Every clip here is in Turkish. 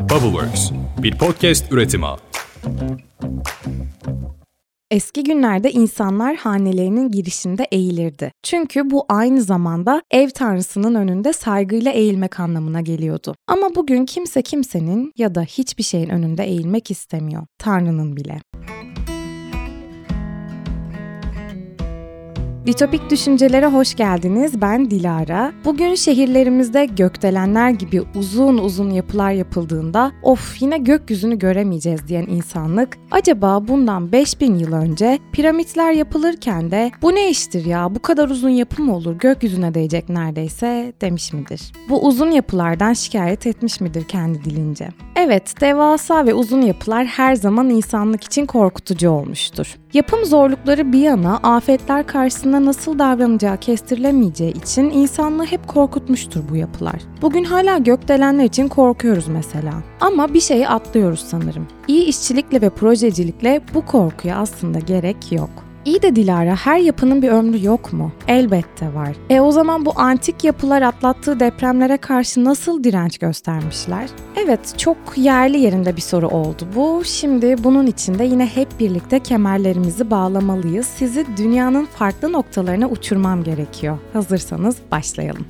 Bubbleworks, bir podcast üretimi. Eski günlerde insanlar hanelerinin girişinde eğilirdi. Çünkü bu aynı zamanda ev tanrısının önünde saygıyla eğilmek anlamına geliyordu. Ama bugün kimse kimsenin ya da hiçbir şeyin önünde eğilmek istemiyor. Tanrı'nın bile. Ditopik Düşüncelere hoş geldiniz. Ben Dilara. Bugün şehirlerimizde gökdelenler gibi uzun uzun yapılar yapıldığında of yine gökyüzünü göremeyeceğiz diyen insanlık acaba bundan 5000 yıl önce piramitler yapılırken de bu ne iştir ya bu kadar uzun yapı mı olur gökyüzüne değecek neredeyse demiş midir? Bu uzun yapılardan şikayet etmiş midir kendi dilince? Evet, devasa ve uzun yapılar her zaman insanlık için korkutucu olmuştur. Yapım zorlukları bir yana afetler karşısında nasıl davranacağı kestirilemeyeceği için insanlığı hep korkutmuştur bu yapılar. Bugün hala gökdelenler için korkuyoruz mesela. Ama bir şeyi atlıyoruz sanırım. İyi işçilikle ve projecilikle bu korkuya aslında gerek yok. İyi de Dilara her yapının bir ömrü yok mu? Elbette var. E o zaman bu antik yapılar atlattığı depremlere karşı nasıl direnç göstermişler? Evet çok yerli yerinde bir soru oldu bu. Şimdi bunun için de yine hep birlikte kemerlerimizi bağlamalıyız. Sizi dünyanın farklı noktalarına uçurmam gerekiyor. Hazırsanız başlayalım.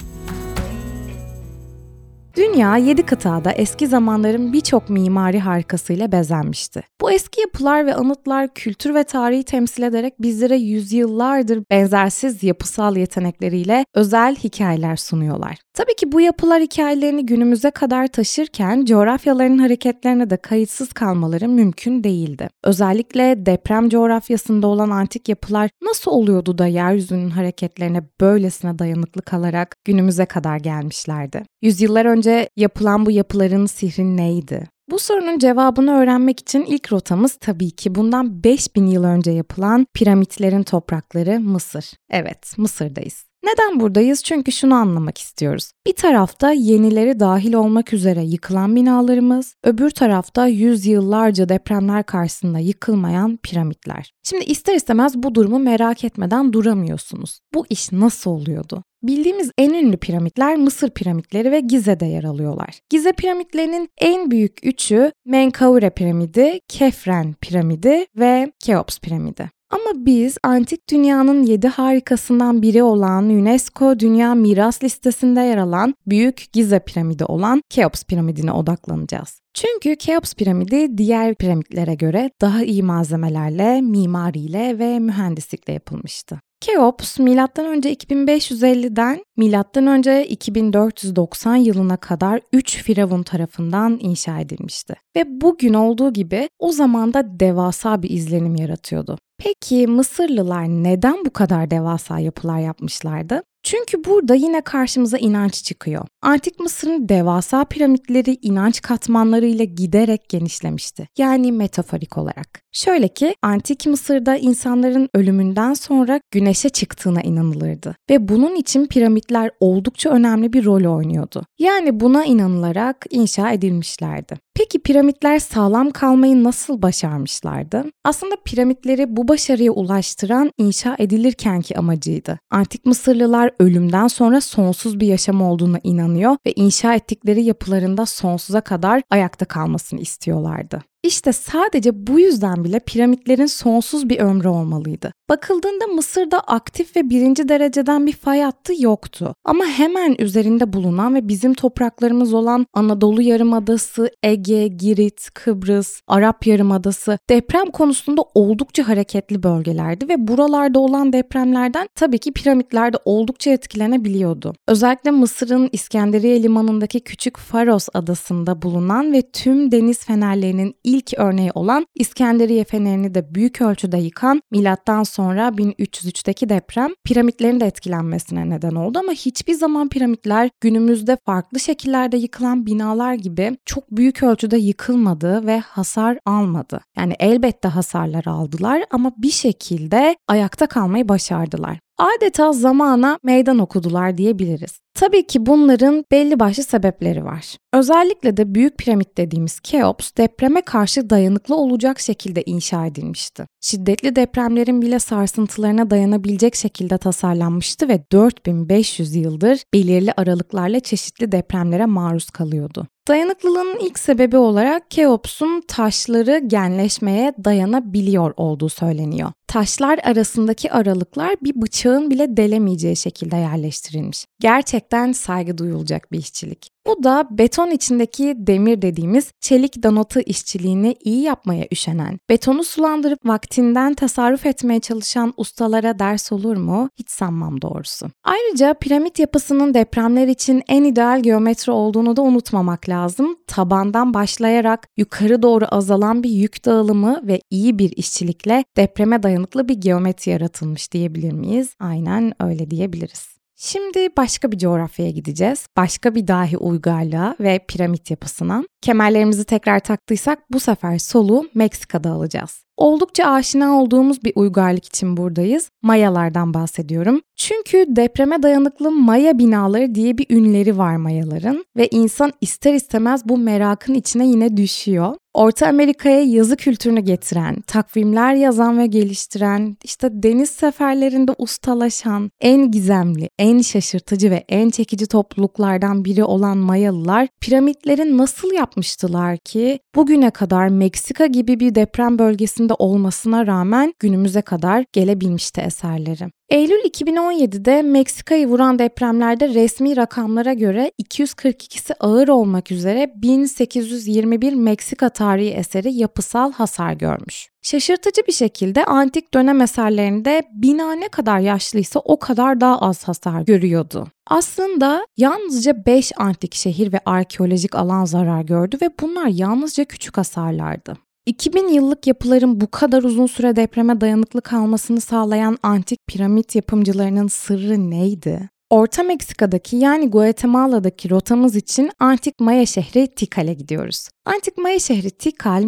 Dünya yedi kıtada eski zamanların birçok mimari harikasıyla bezenmişti. Bu eski yapılar ve anıtlar kültür ve tarihi temsil ederek bizlere yüzyıllardır benzersiz yapısal yetenekleriyle özel hikayeler sunuyorlar. Tabii ki bu yapılar hikayelerini günümüze kadar taşırken coğrafyaların hareketlerine de kayıtsız kalmaları mümkün değildi. Özellikle deprem coğrafyasında olan antik yapılar nasıl oluyordu da yeryüzünün hareketlerine böylesine dayanıklı kalarak günümüze kadar gelmişlerdi? Yüzyıllar önce yapılan bu yapıların sihri neydi? Bu sorunun cevabını öğrenmek için ilk rotamız tabii ki bundan 5000 yıl önce yapılan piramitlerin toprakları Mısır. Evet, Mısır'dayız. Neden buradayız? Çünkü şunu anlamak istiyoruz. Bir tarafta yenileri dahil olmak üzere yıkılan binalarımız, öbür tarafta yüzyıllarca depremler karşısında yıkılmayan piramitler. Şimdi ister istemez bu durumu merak etmeden duramıyorsunuz. Bu iş nasıl oluyordu? Bildiğimiz en ünlü piramitler Mısır piramitleri ve Gize'de yer alıyorlar. Gize piramitlerinin en büyük üçü Menkaure piramidi, Kefren piramidi ve Keops piramidi. Ama biz antik dünyanın yedi harikasından biri olan UNESCO Dünya Miras Listesi'nde yer alan Büyük Gize Piramidi olan Keops Piramidi'ne odaklanacağız. Çünkü Keops piramidi diğer piramitlere göre daha iyi malzemelerle, mimariyle ve mühendislikle yapılmıştı. Keops M.Ö. 2550'den M.Ö. 2490 yılına kadar 3 firavun tarafından inşa edilmişti. Ve bugün olduğu gibi o zamanda devasa bir izlenim yaratıyordu. Peki Mısırlılar neden bu kadar devasa yapılar yapmışlardı? Çünkü burada yine karşımıza inanç çıkıyor. Antik Mısır'ın devasa piramitleri inanç katmanlarıyla giderek genişlemişti. Yani metaforik olarak. Şöyle ki Antik Mısır'da insanların ölümünden sonra güneşe çıktığına inanılırdı. Ve bunun için piramitler oldukça önemli bir rol oynuyordu. Yani buna inanılarak inşa edilmişlerdi. Peki piramitler sağlam kalmayı nasıl başarmışlardı? Aslında piramitleri bu başarıya ulaştıran inşa edilirkenki amacıydı. Antik Mısırlılar ölümden sonra sonsuz bir yaşam olduğuna inanıyor ve inşa ettikleri yapılarında sonsuza kadar ayakta kalmasını istiyorlardı. İşte sadece bu yüzden bile piramitlerin sonsuz bir ömrü olmalıydı. Bakıldığında Mısır'da aktif ve birinci dereceden bir fay hattı yoktu. Ama hemen üzerinde bulunan ve bizim topraklarımız olan Anadolu Yarımadası, Ege, Girit, Kıbrıs, Arap Yarımadası deprem konusunda oldukça hareketli bölgelerdi ve buralarda olan depremlerden tabii ki piramitler de oldukça etkilenebiliyordu. Özellikle Mısır'ın İskenderiye limanındaki küçük Faros adasında bulunan ve tüm deniz fenerlerinin ilk örneği olan İskenderiye fenerini de büyük ölçüde yıkan milattan sonra 1303'teki deprem piramitlerin de etkilenmesine neden oldu ama hiçbir zaman piramitler günümüzde farklı şekillerde yıkılan binalar gibi çok büyük ölçüde yıkılmadı ve hasar almadı. Yani elbette hasarlar aldılar ama bir şekilde ayakta kalmayı başardılar adeta zamana meydan okudular diyebiliriz. Tabii ki bunların belli başlı sebepleri var. Özellikle de Büyük Piramit dediğimiz Keops depreme karşı dayanıklı olacak şekilde inşa edilmişti. Şiddetli depremlerin bile sarsıntılarına dayanabilecek şekilde tasarlanmıştı ve 4500 yıldır belirli aralıklarla çeşitli depremlere maruz kalıyordu. Dayanıklılığın ilk sebebi olarak Keops'un taşları genleşmeye dayanabiliyor olduğu söyleniyor. Taşlar arasındaki aralıklar bir bıçağın bile delemeyeceği şekilde yerleştirilmiş. Gerçekten saygı duyulacak bir işçilik. Bu da beton içindeki demir dediğimiz çelik danotı işçiliğini iyi yapmaya üşenen, betonu sulandırıp vaktinden tasarruf etmeye çalışan ustalara ders olur mu? Hiç sanmam doğrusu. Ayrıca piramit yapısının depremler için en ideal geometri olduğunu da unutmamak lazım. Tabandan başlayarak yukarı doğru azalan bir yük dağılımı ve iyi bir işçilikle depreme dayanıklı bir geometri yaratılmış diyebilir miyiz? Aynen öyle diyebiliriz. Şimdi başka bir coğrafyaya gideceğiz. Başka bir dahi uygarlığa ve piramit yapısına. Kemerlerimizi tekrar taktıysak bu sefer soluğu Meksika'da alacağız. Oldukça aşina olduğumuz bir uygarlık için buradayız. Mayalardan bahsediyorum. Çünkü depreme dayanıklı Maya binaları diye bir ünleri var Mayaların ve insan ister istemez bu merakın içine yine düşüyor. Orta Amerika'ya yazı kültürünü getiren, takvimler yazan ve geliştiren, işte deniz seferlerinde ustalaşan, en gizemli, en şaşırtıcı ve en çekici topluluklardan biri olan Mayalılar piramitleri nasıl yapmıştılar ki bugüne kadar Meksika gibi bir deprem bölgesinde olmasına rağmen günümüze kadar gelebilmişti eserleri. Eylül 2017'de Meksika'yı vuran depremlerde resmi rakamlara göre 242'si ağır olmak üzere 1821 Meksika tarihi eseri yapısal hasar görmüş. Şaşırtıcı bir şekilde antik dönem eserlerinde bina ne kadar yaşlıysa o kadar daha az hasar görüyordu. Aslında yalnızca 5 antik şehir ve arkeolojik alan zarar gördü ve bunlar yalnızca küçük hasarlardı. 2000 yıllık yapıların bu kadar uzun süre depreme dayanıklı kalmasını sağlayan antik piramit yapımcılarının sırrı neydi? Orta Meksika'daki yani Guatemala'daki rotamız için antik Maya şehri Tikhal'e gidiyoruz. Antik Maya şehri Tikal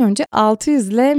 önce 600 ile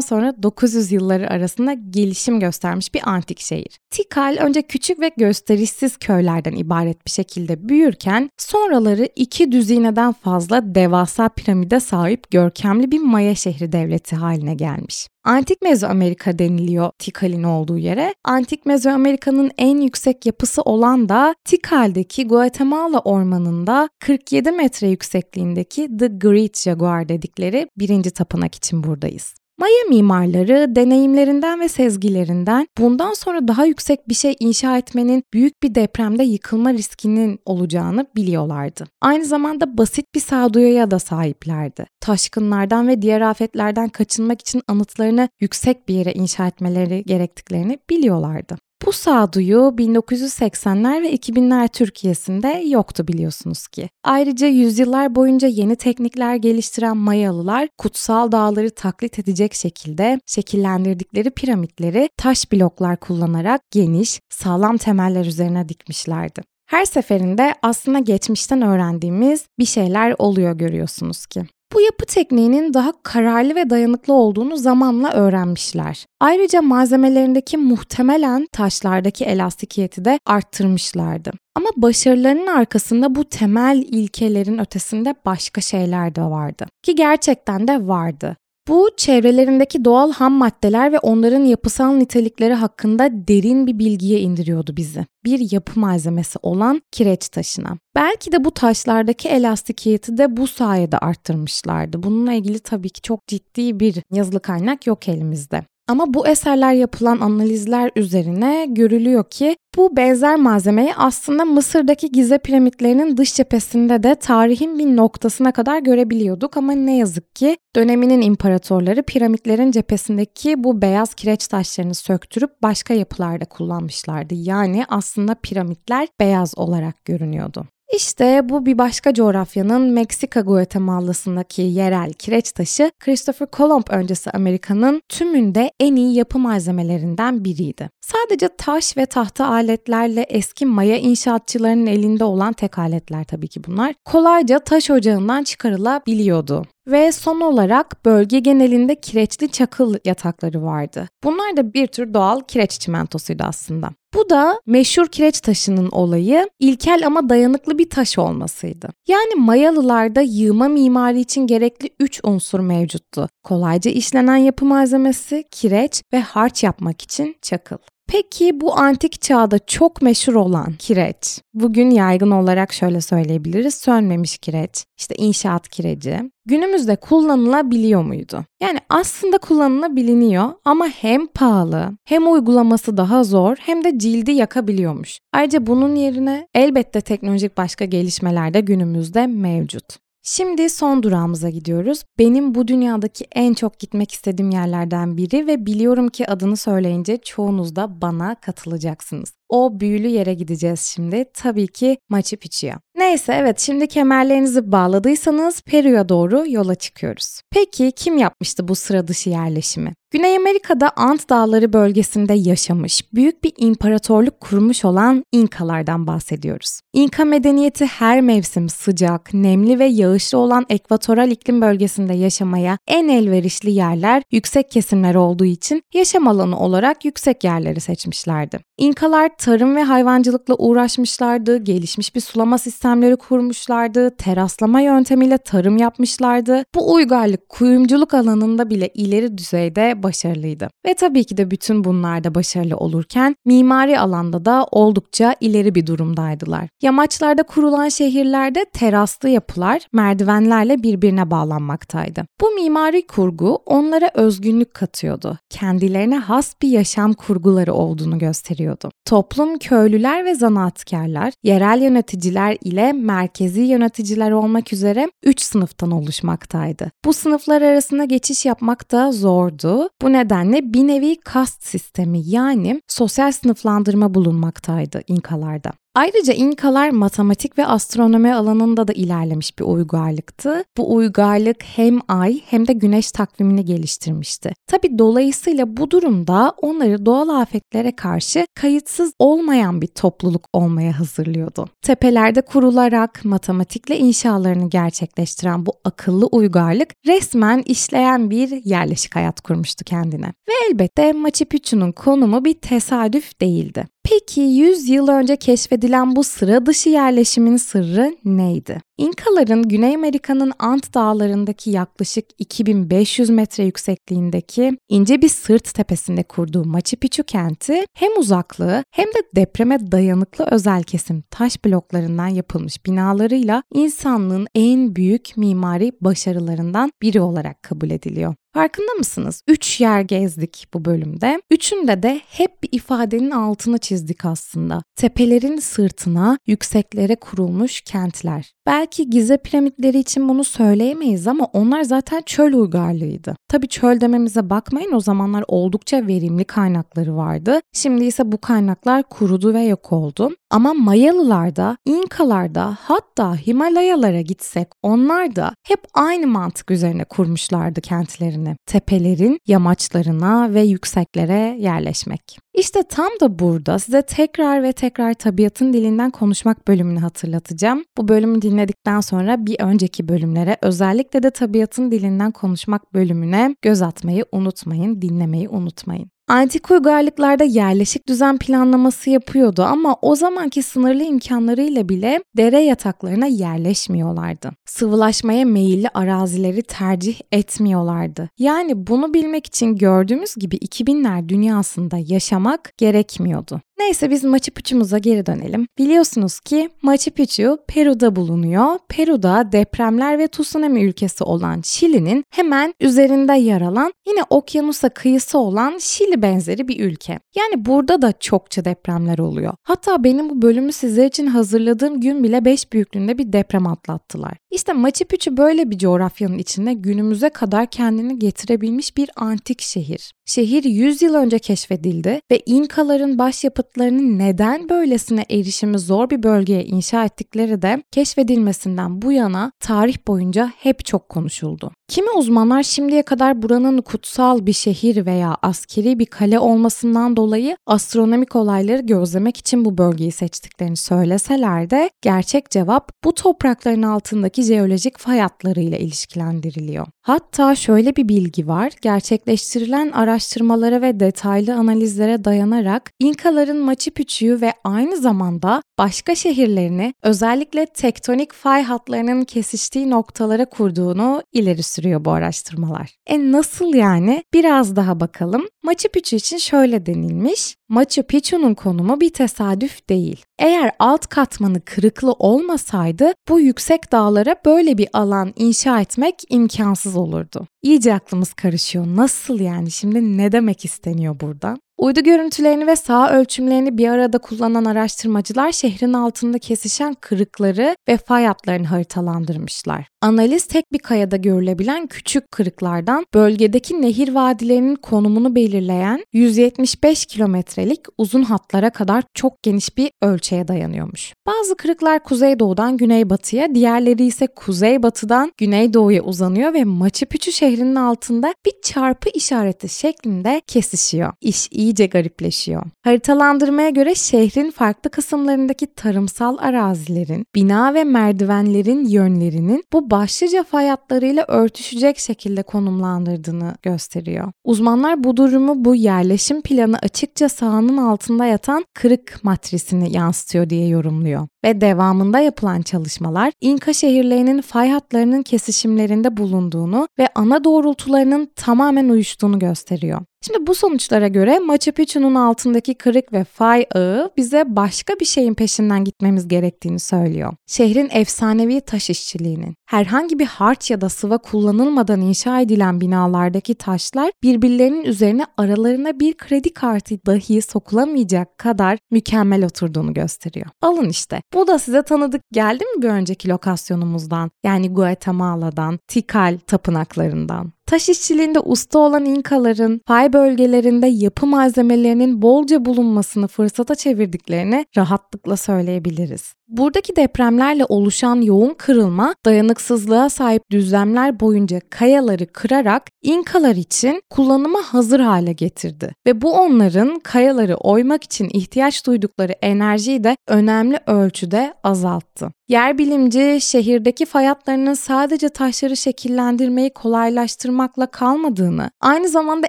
sonra 900 yılları arasında gelişim göstermiş bir antik şehir. Tikal önce küçük ve gösterişsiz köylerden ibaret bir şekilde büyürken sonraları iki düzineden fazla devasa piramide sahip görkemli bir Maya şehri devleti haline gelmiş. Antik Mezoamerika deniliyor Tikal'in olduğu yere. Antik Mezoamerika'nın en yüksek yapısı olan da Tikal'deki Guatemala ormanında 47 metre yüksekliğindeki The Great Jaguar dedikleri birinci tapınak için buradayız. Maya mimarları deneyimlerinden ve sezgilerinden bundan sonra daha yüksek bir şey inşa etmenin büyük bir depremde yıkılma riskinin olacağını biliyorlardı. Aynı zamanda basit bir sağduyuya da sahiplerdi. Taşkınlardan ve diğer afetlerden kaçınmak için anıtlarını yüksek bir yere inşa etmeleri gerektiklerini biliyorlardı. Bu sağduyu 1980'ler ve 2000'ler Türkiye'sinde yoktu biliyorsunuz ki. Ayrıca yüzyıllar boyunca yeni teknikler geliştiren Mayalılar kutsal dağları taklit edecek şekilde şekillendirdikleri piramitleri taş bloklar kullanarak geniş, sağlam temeller üzerine dikmişlerdi. Her seferinde aslında geçmişten öğrendiğimiz bir şeyler oluyor görüyorsunuz ki. Bu yapı tekniğinin daha kararlı ve dayanıklı olduğunu zamanla öğrenmişler. Ayrıca malzemelerindeki muhtemelen taşlardaki elastikiyeti de arttırmışlardı. Ama başarılarının arkasında bu temel ilkelerin ötesinde başka şeyler de vardı. Ki gerçekten de vardı. Bu çevrelerindeki doğal ham maddeler ve onların yapısal nitelikleri hakkında derin bir bilgiye indiriyordu bizi. Bir yapı malzemesi olan kireç taşına. Belki de bu taşlardaki elastikiyeti de bu sayede arttırmışlardı. Bununla ilgili tabii ki çok ciddi bir yazılı kaynak yok elimizde. Ama bu eserler yapılan analizler üzerine görülüyor ki bu benzer malzemeyi aslında Mısır'daki Gize piramitlerinin dış cephesinde de tarihin bir noktasına kadar görebiliyorduk ama ne yazık ki döneminin imparatorları piramitlerin cephesindeki bu beyaz kireç taşlarını söktürüp başka yapılarda kullanmışlardı. Yani aslında piramitler beyaz olarak görünüyordu. İşte bu bir başka coğrafyanın Meksika Guatemala'sındaki yerel kireç taşı Christopher Colomb öncesi Amerika'nın tümünde en iyi yapı malzemelerinden biriydi. Sadece taş ve tahta aletlerle eski Maya inşaatçılarının elinde olan tek aletler tabii ki bunlar. Kolayca taş ocağından çıkarılabiliyordu. Ve son olarak bölge genelinde kireçli çakıl yatakları vardı. Bunlar da bir tür doğal kireç çimentosuydu aslında. Bu da meşhur kireç taşının olayı ilkel ama dayanıklı bir taş olmasıydı. Yani Mayalılarda yığma mimari için gerekli 3 unsur mevcuttu. Kolayca işlenen yapı malzemesi, kireç ve harç yapmak için çakıl. Peki bu antik çağda çok meşhur olan kireç, bugün yaygın olarak şöyle söyleyebiliriz, sönmemiş kireç, işte inşaat kireci, günümüzde kullanılabiliyor muydu? Yani aslında kullanılabiliyor ama hem pahalı, hem uygulaması daha zor, hem de cildi yakabiliyormuş. Ayrıca bunun yerine elbette teknolojik başka gelişmeler de günümüzde mevcut. Şimdi son durağımıza gidiyoruz. Benim bu dünyadaki en çok gitmek istediğim yerlerden biri ve biliyorum ki adını söyleyince çoğunuz da bana katılacaksınız. O büyülü yere gideceğiz şimdi. Tabii ki Machu Picchu'ya. Neyse evet şimdi kemerlerinizi bağladıysanız Peru'ya doğru yola çıkıyoruz. Peki kim yapmıştı bu sıra dışı yerleşimi? Güney Amerika'da Ant Dağları bölgesinde yaşamış, büyük bir imparatorluk kurmuş olan İnkalardan bahsediyoruz. İnka medeniyeti her mevsim sıcak, nemli ve yağışlı olan ekvatoral iklim bölgesinde yaşamaya en elverişli yerler yüksek kesimler olduğu için yaşam alanı olarak yüksek yerleri seçmişlerdi. İnkalar tarım ve hayvancılıkla uğraşmışlardı, gelişmiş bir sulama sistemleri kurmuşlardı, teraslama yöntemiyle tarım yapmışlardı. Bu uygarlık kuyumculuk alanında bile ileri düzeyde başarılıydı. Ve tabii ki de bütün bunlarda başarılı olurken mimari alanda da oldukça ileri bir durumdaydılar. Yamaçlarda kurulan şehirlerde teraslı yapılar merdivenlerle birbirine bağlanmaktaydı. Bu mimari kurgu onlara özgünlük katıyordu. Kendilerine has bir yaşam kurguları olduğunu gösteriyordu. Toplum köylüler ve zanaatkarlar, yerel yöneticiler ile merkezi yöneticiler olmak üzere 3 sınıftan oluşmaktaydı. Bu sınıflar arasında geçiş yapmak da zordu. Bu nedenle bir nevi kast sistemi yani sosyal sınıflandırma bulunmaktaydı İnkalarda. Ayrıca İnkalar matematik ve astronomi alanında da ilerlemiş bir uygarlıktı. Bu uygarlık hem ay hem de güneş takvimini geliştirmişti. Tabi dolayısıyla bu durumda onları doğal afetlere karşı kayıtsız olmayan bir topluluk olmaya hazırlıyordu. Tepelerde kurularak matematikle inşalarını gerçekleştiren bu akıllı uygarlık resmen işleyen bir yerleşik hayat kurmuştu kendine. Ve elbette Machu Picchu'nun konumu bir tesadüf değildi. Peki 100 yıl önce keşfedilen bu sıra dışı yerleşimin sırrı neydi? İnkaların Güney Amerika'nın Ant dağlarındaki yaklaşık 2500 metre yüksekliğindeki ince bir sırt tepesinde kurduğu Machu Picchu kenti hem uzaklığı hem de depreme dayanıklı özel kesim taş bloklarından yapılmış binalarıyla insanlığın en büyük mimari başarılarından biri olarak kabul ediliyor. Farkında mısınız? Üç yer gezdik bu bölümde. Üçünde de hep bir ifadenin altını çizdik aslında. Tepelerin sırtına yükseklere kurulmuş kentler. Belki Gize piramitleri için bunu söyleyemeyiz ama onlar zaten çöl uygarlığıydı. Tabii çöl dememize bakmayın o zamanlar oldukça verimli kaynakları vardı. Şimdi ise bu kaynaklar kurudu ve yok oldu. Ama Mayalılarda, İnkalarda hatta Himalayalara gitsek onlar da hep aynı mantık üzerine kurmuşlardı kentlerini. Tepelerin yamaçlarına ve yükseklere yerleşmek. İşte tam da burada size tekrar ve tekrar tabiatın dilinden konuşmak bölümünü hatırlatacağım. Bu bölümü dinledikten sonra bir önceki bölümlere özellikle de tabiatın dilinden konuşmak bölümüne göz atmayı unutmayın, dinlemeyi unutmayın. Antik uygarlıklarda yerleşik düzen planlaması yapıyordu ama o zamanki sınırlı imkanlarıyla bile dere yataklarına yerleşmiyorlardı. Sıvılaşmaya meyilli arazileri tercih etmiyorlardı. Yani bunu bilmek için gördüğümüz gibi 2000'ler dünyasında yaşamak gerekmiyordu. Neyse biz Machu Picchu'muza geri dönelim. Biliyorsunuz ki Machu Picchu Peru'da bulunuyor. Peru'da depremler ve tsunami ülkesi olan Şili'nin hemen üzerinde yer alan yine okyanusa kıyısı olan Şili benzeri bir ülke. Yani burada da çokça depremler oluyor. Hatta benim bu bölümü sizler için hazırladığım gün bile 5 büyüklüğünde bir deprem atlattılar. İşte Machu Picchu böyle bir coğrafyanın içinde günümüze kadar kendini getirebilmiş bir antik şehir. Şehir 100 yıl önce keşfedildi ve İnkaların başyapıtlarının neden böylesine erişimi zor bir bölgeye inşa ettikleri de keşfedilmesinden bu yana tarih boyunca hep çok konuşuldu. Kimi uzmanlar şimdiye kadar buranın kutsal bir şehir veya askeri bir kale olmasından dolayı astronomik olayları gözlemek için bu bölgeyi seçtiklerini söyleseler de gerçek cevap bu toprakların altındaki jeolojik fay hatlarıyla ilişkilendiriliyor. Hatta şöyle bir bilgi var. Gerçekleştirilen araştırmalara ve detaylı analizlere dayanarak İnkaların İnkaların Machu Picchu'yu ve aynı zamanda başka şehirlerini özellikle tektonik fay hatlarının kesiştiği noktalara kurduğunu ileri sürüyor bu araştırmalar. E nasıl yani? Biraz daha bakalım. Machu Picchu için şöyle denilmiş. Machu Picchu'nun konumu bir tesadüf değil. Eğer alt katmanı kırıklı olmasaydı bu yüksek dağlara böyle bir alan inşa etmek imkansız olurdu. İyice aklımız karışıyor. Nasıl yani? Şimdi ne demek isteniyor burada? Uydu görüntülerini ve sağ ölçümlerini bir arada kullanan araştırmacılar şehrin altında kesişen kırıkları ve fay hatlarını haritalandırmışlar. Analiz tek bir kayada görülebilen küçük kırıklardan bölgedeki nehir vadilerinin konumunu belirleyen 175 kilometrelik uzun hatlara kadar çok geniş bir ölçeğe dayanıyormuş. Bazı kırıklar kuzeydoğudan güneybatıya, diğerleri ise kuzeybatıdan güneydoğuya uzanıyor ve Machu Picchu şehrinin altında bir çarpı işareti şeklinde kesişiyor. İş iyice garipleşiyor. Haritalandırmaya göre şehrin farklı kısımlarındaki tarımsal arazilerin, bina ve merdivenlerin yönlerinin bu başlıca fay hatlarıyla örtüşecek şekilde konumlandırdığını gösteriyor. Uzmanlar bu durumu bu yerleşim planı açıkça sahanın altında yatan kırık matrisini yansıtıyor diye yorumluyor. Ve devamında yapılan çalışmalar İnka şehirlerinin fay hatlarının kesişimlerinde bulunduğunu ve ana doğrultularının tamamen uyuştuğunu gösteriyor. Şimdi bu sonuçlara göre Machu Picchu'nun altındaki kırık ve fay ağı bize başka bir şeyin peşinden gitmemiz gerektiğini söylüyor. Şehrin efsanevi taş işçiliğinin. Herhangi bir harç ya da sıva kullanılmadan inşa edilen binalardaki taşlar birbirlerinin üzerine aralarına bir kredi kartı dahi sokulamayacak kadar mükemmel oturduğunu gösteriyor. Alın işte. Bu da size tanıdık geldi mi bir önceki lokasyonumuzdan? Yani Guatemala'dan, Tikal tapınaklarından. Taş işçiliğinde usta olan İnkaların fay bölgelerinde yapı malzemelerinin bolca bulunmasını fırsata çevirdiklerini rahatlıkla söyleyebiliriz. Buradaki depremlerle oluşan yoğun kırılma dayanıksızlığa sahip düzlemler boyunca kayaları kırarak İnkalar için kullanıma hazır hale getirdi ve bu onların kayaları oymak için ihtiyaç duydukları enerjiyi de önemli ölçüde azalttı. Yer bilimci şehirdeki fay hatlarının sadece taşları şekillendirmeyi kolaylaştırmakla kalmadığını, aynı zamanda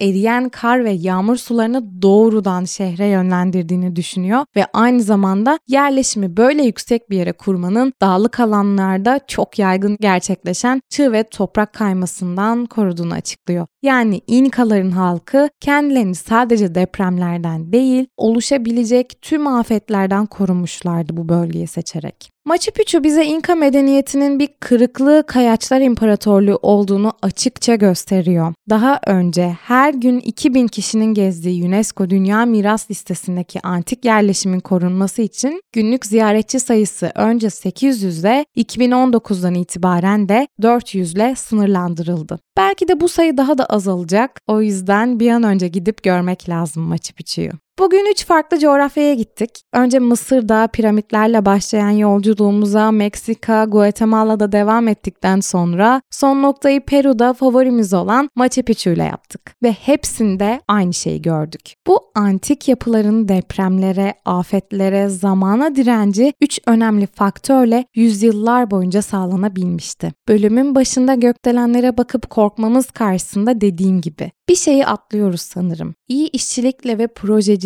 eriyen kar ve yağmur sularını doğrudan şehre yönlendirdiğini düşünüyor ve aynı zamanda yerleşimi böyle yüksek bir yere kurmanın dağlık alanlarda çok yaygın gerçekleşen çığ ve toprak kaymasından koruduğunu açıklıyor. Yani İnkaların halkı kendilerini sadece depremlerden değil, oluşabilecek tüm afetlerden korumuşlardı bu bölgeyi seçerek. Machu Picchu bize İnka medeniyetinin bir kırıklı kayaçlar imparatorluğu olduğunu açıkça gösteriyor. Daha önce her gün 2000 kişinin gezdiği UNESCO Dünya Miras Listesi'ndeki antik yerleşimin korunması için günlük ziyaretçi sayısı önce 800 ile 2019'dan itibaren de 400 ile sınırlandırıldı. Belki de bu sayı daha da azalacak. O yüzden bir an önce gidip görmek lazım Machu Picchu'yu. Bugün üç farklı coğrafyaya gittik. Önce Mısır'da piramitlerle başlayan yolculuğumuza Meksika, Guatemala'da devam ettikten sonra son noktayı Peru'da favorimiz olan Machu Picchu ile yaptık. Ve hepsinde aynı şeyi gördük. Bu antik yapıların depremlere, afetlere, zamana direnci üç önemli faktörle yüzyıllar boyunca sağlanabilmişti. Bölümün başında gökdelenlere bakıp korkmamız karşısında dediğim gibi bir şeyi atlıyoruz sanırım. İyi işçilikle ve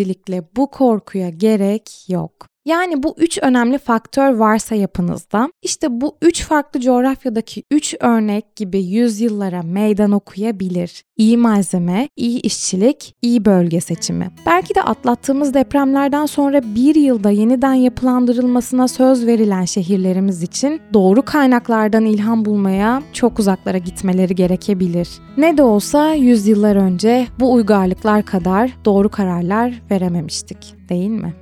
projecilikle bu korkuya gerek yok. Yani bu üç önemli faktör varsa yapınızda, işte bu üç farklı coğrafyadaki üç örnek gibi yüzyıllara meydan okuyabilir. İyi malzeme, iyi işçilik, iyi bölge seçimi. Belki de atlattığımız depremlerden sonra bir yılda yeniden yapılandırılmasına söz verilen şehirlerimiz için doğru kaynaklardan ilham bulmaya çok uzaklara gitmeleri gerekebilir. Ne de olsa yüzyıllar önce bu uygarlıklar kadar doğru kararlar verememiştik, değil mi?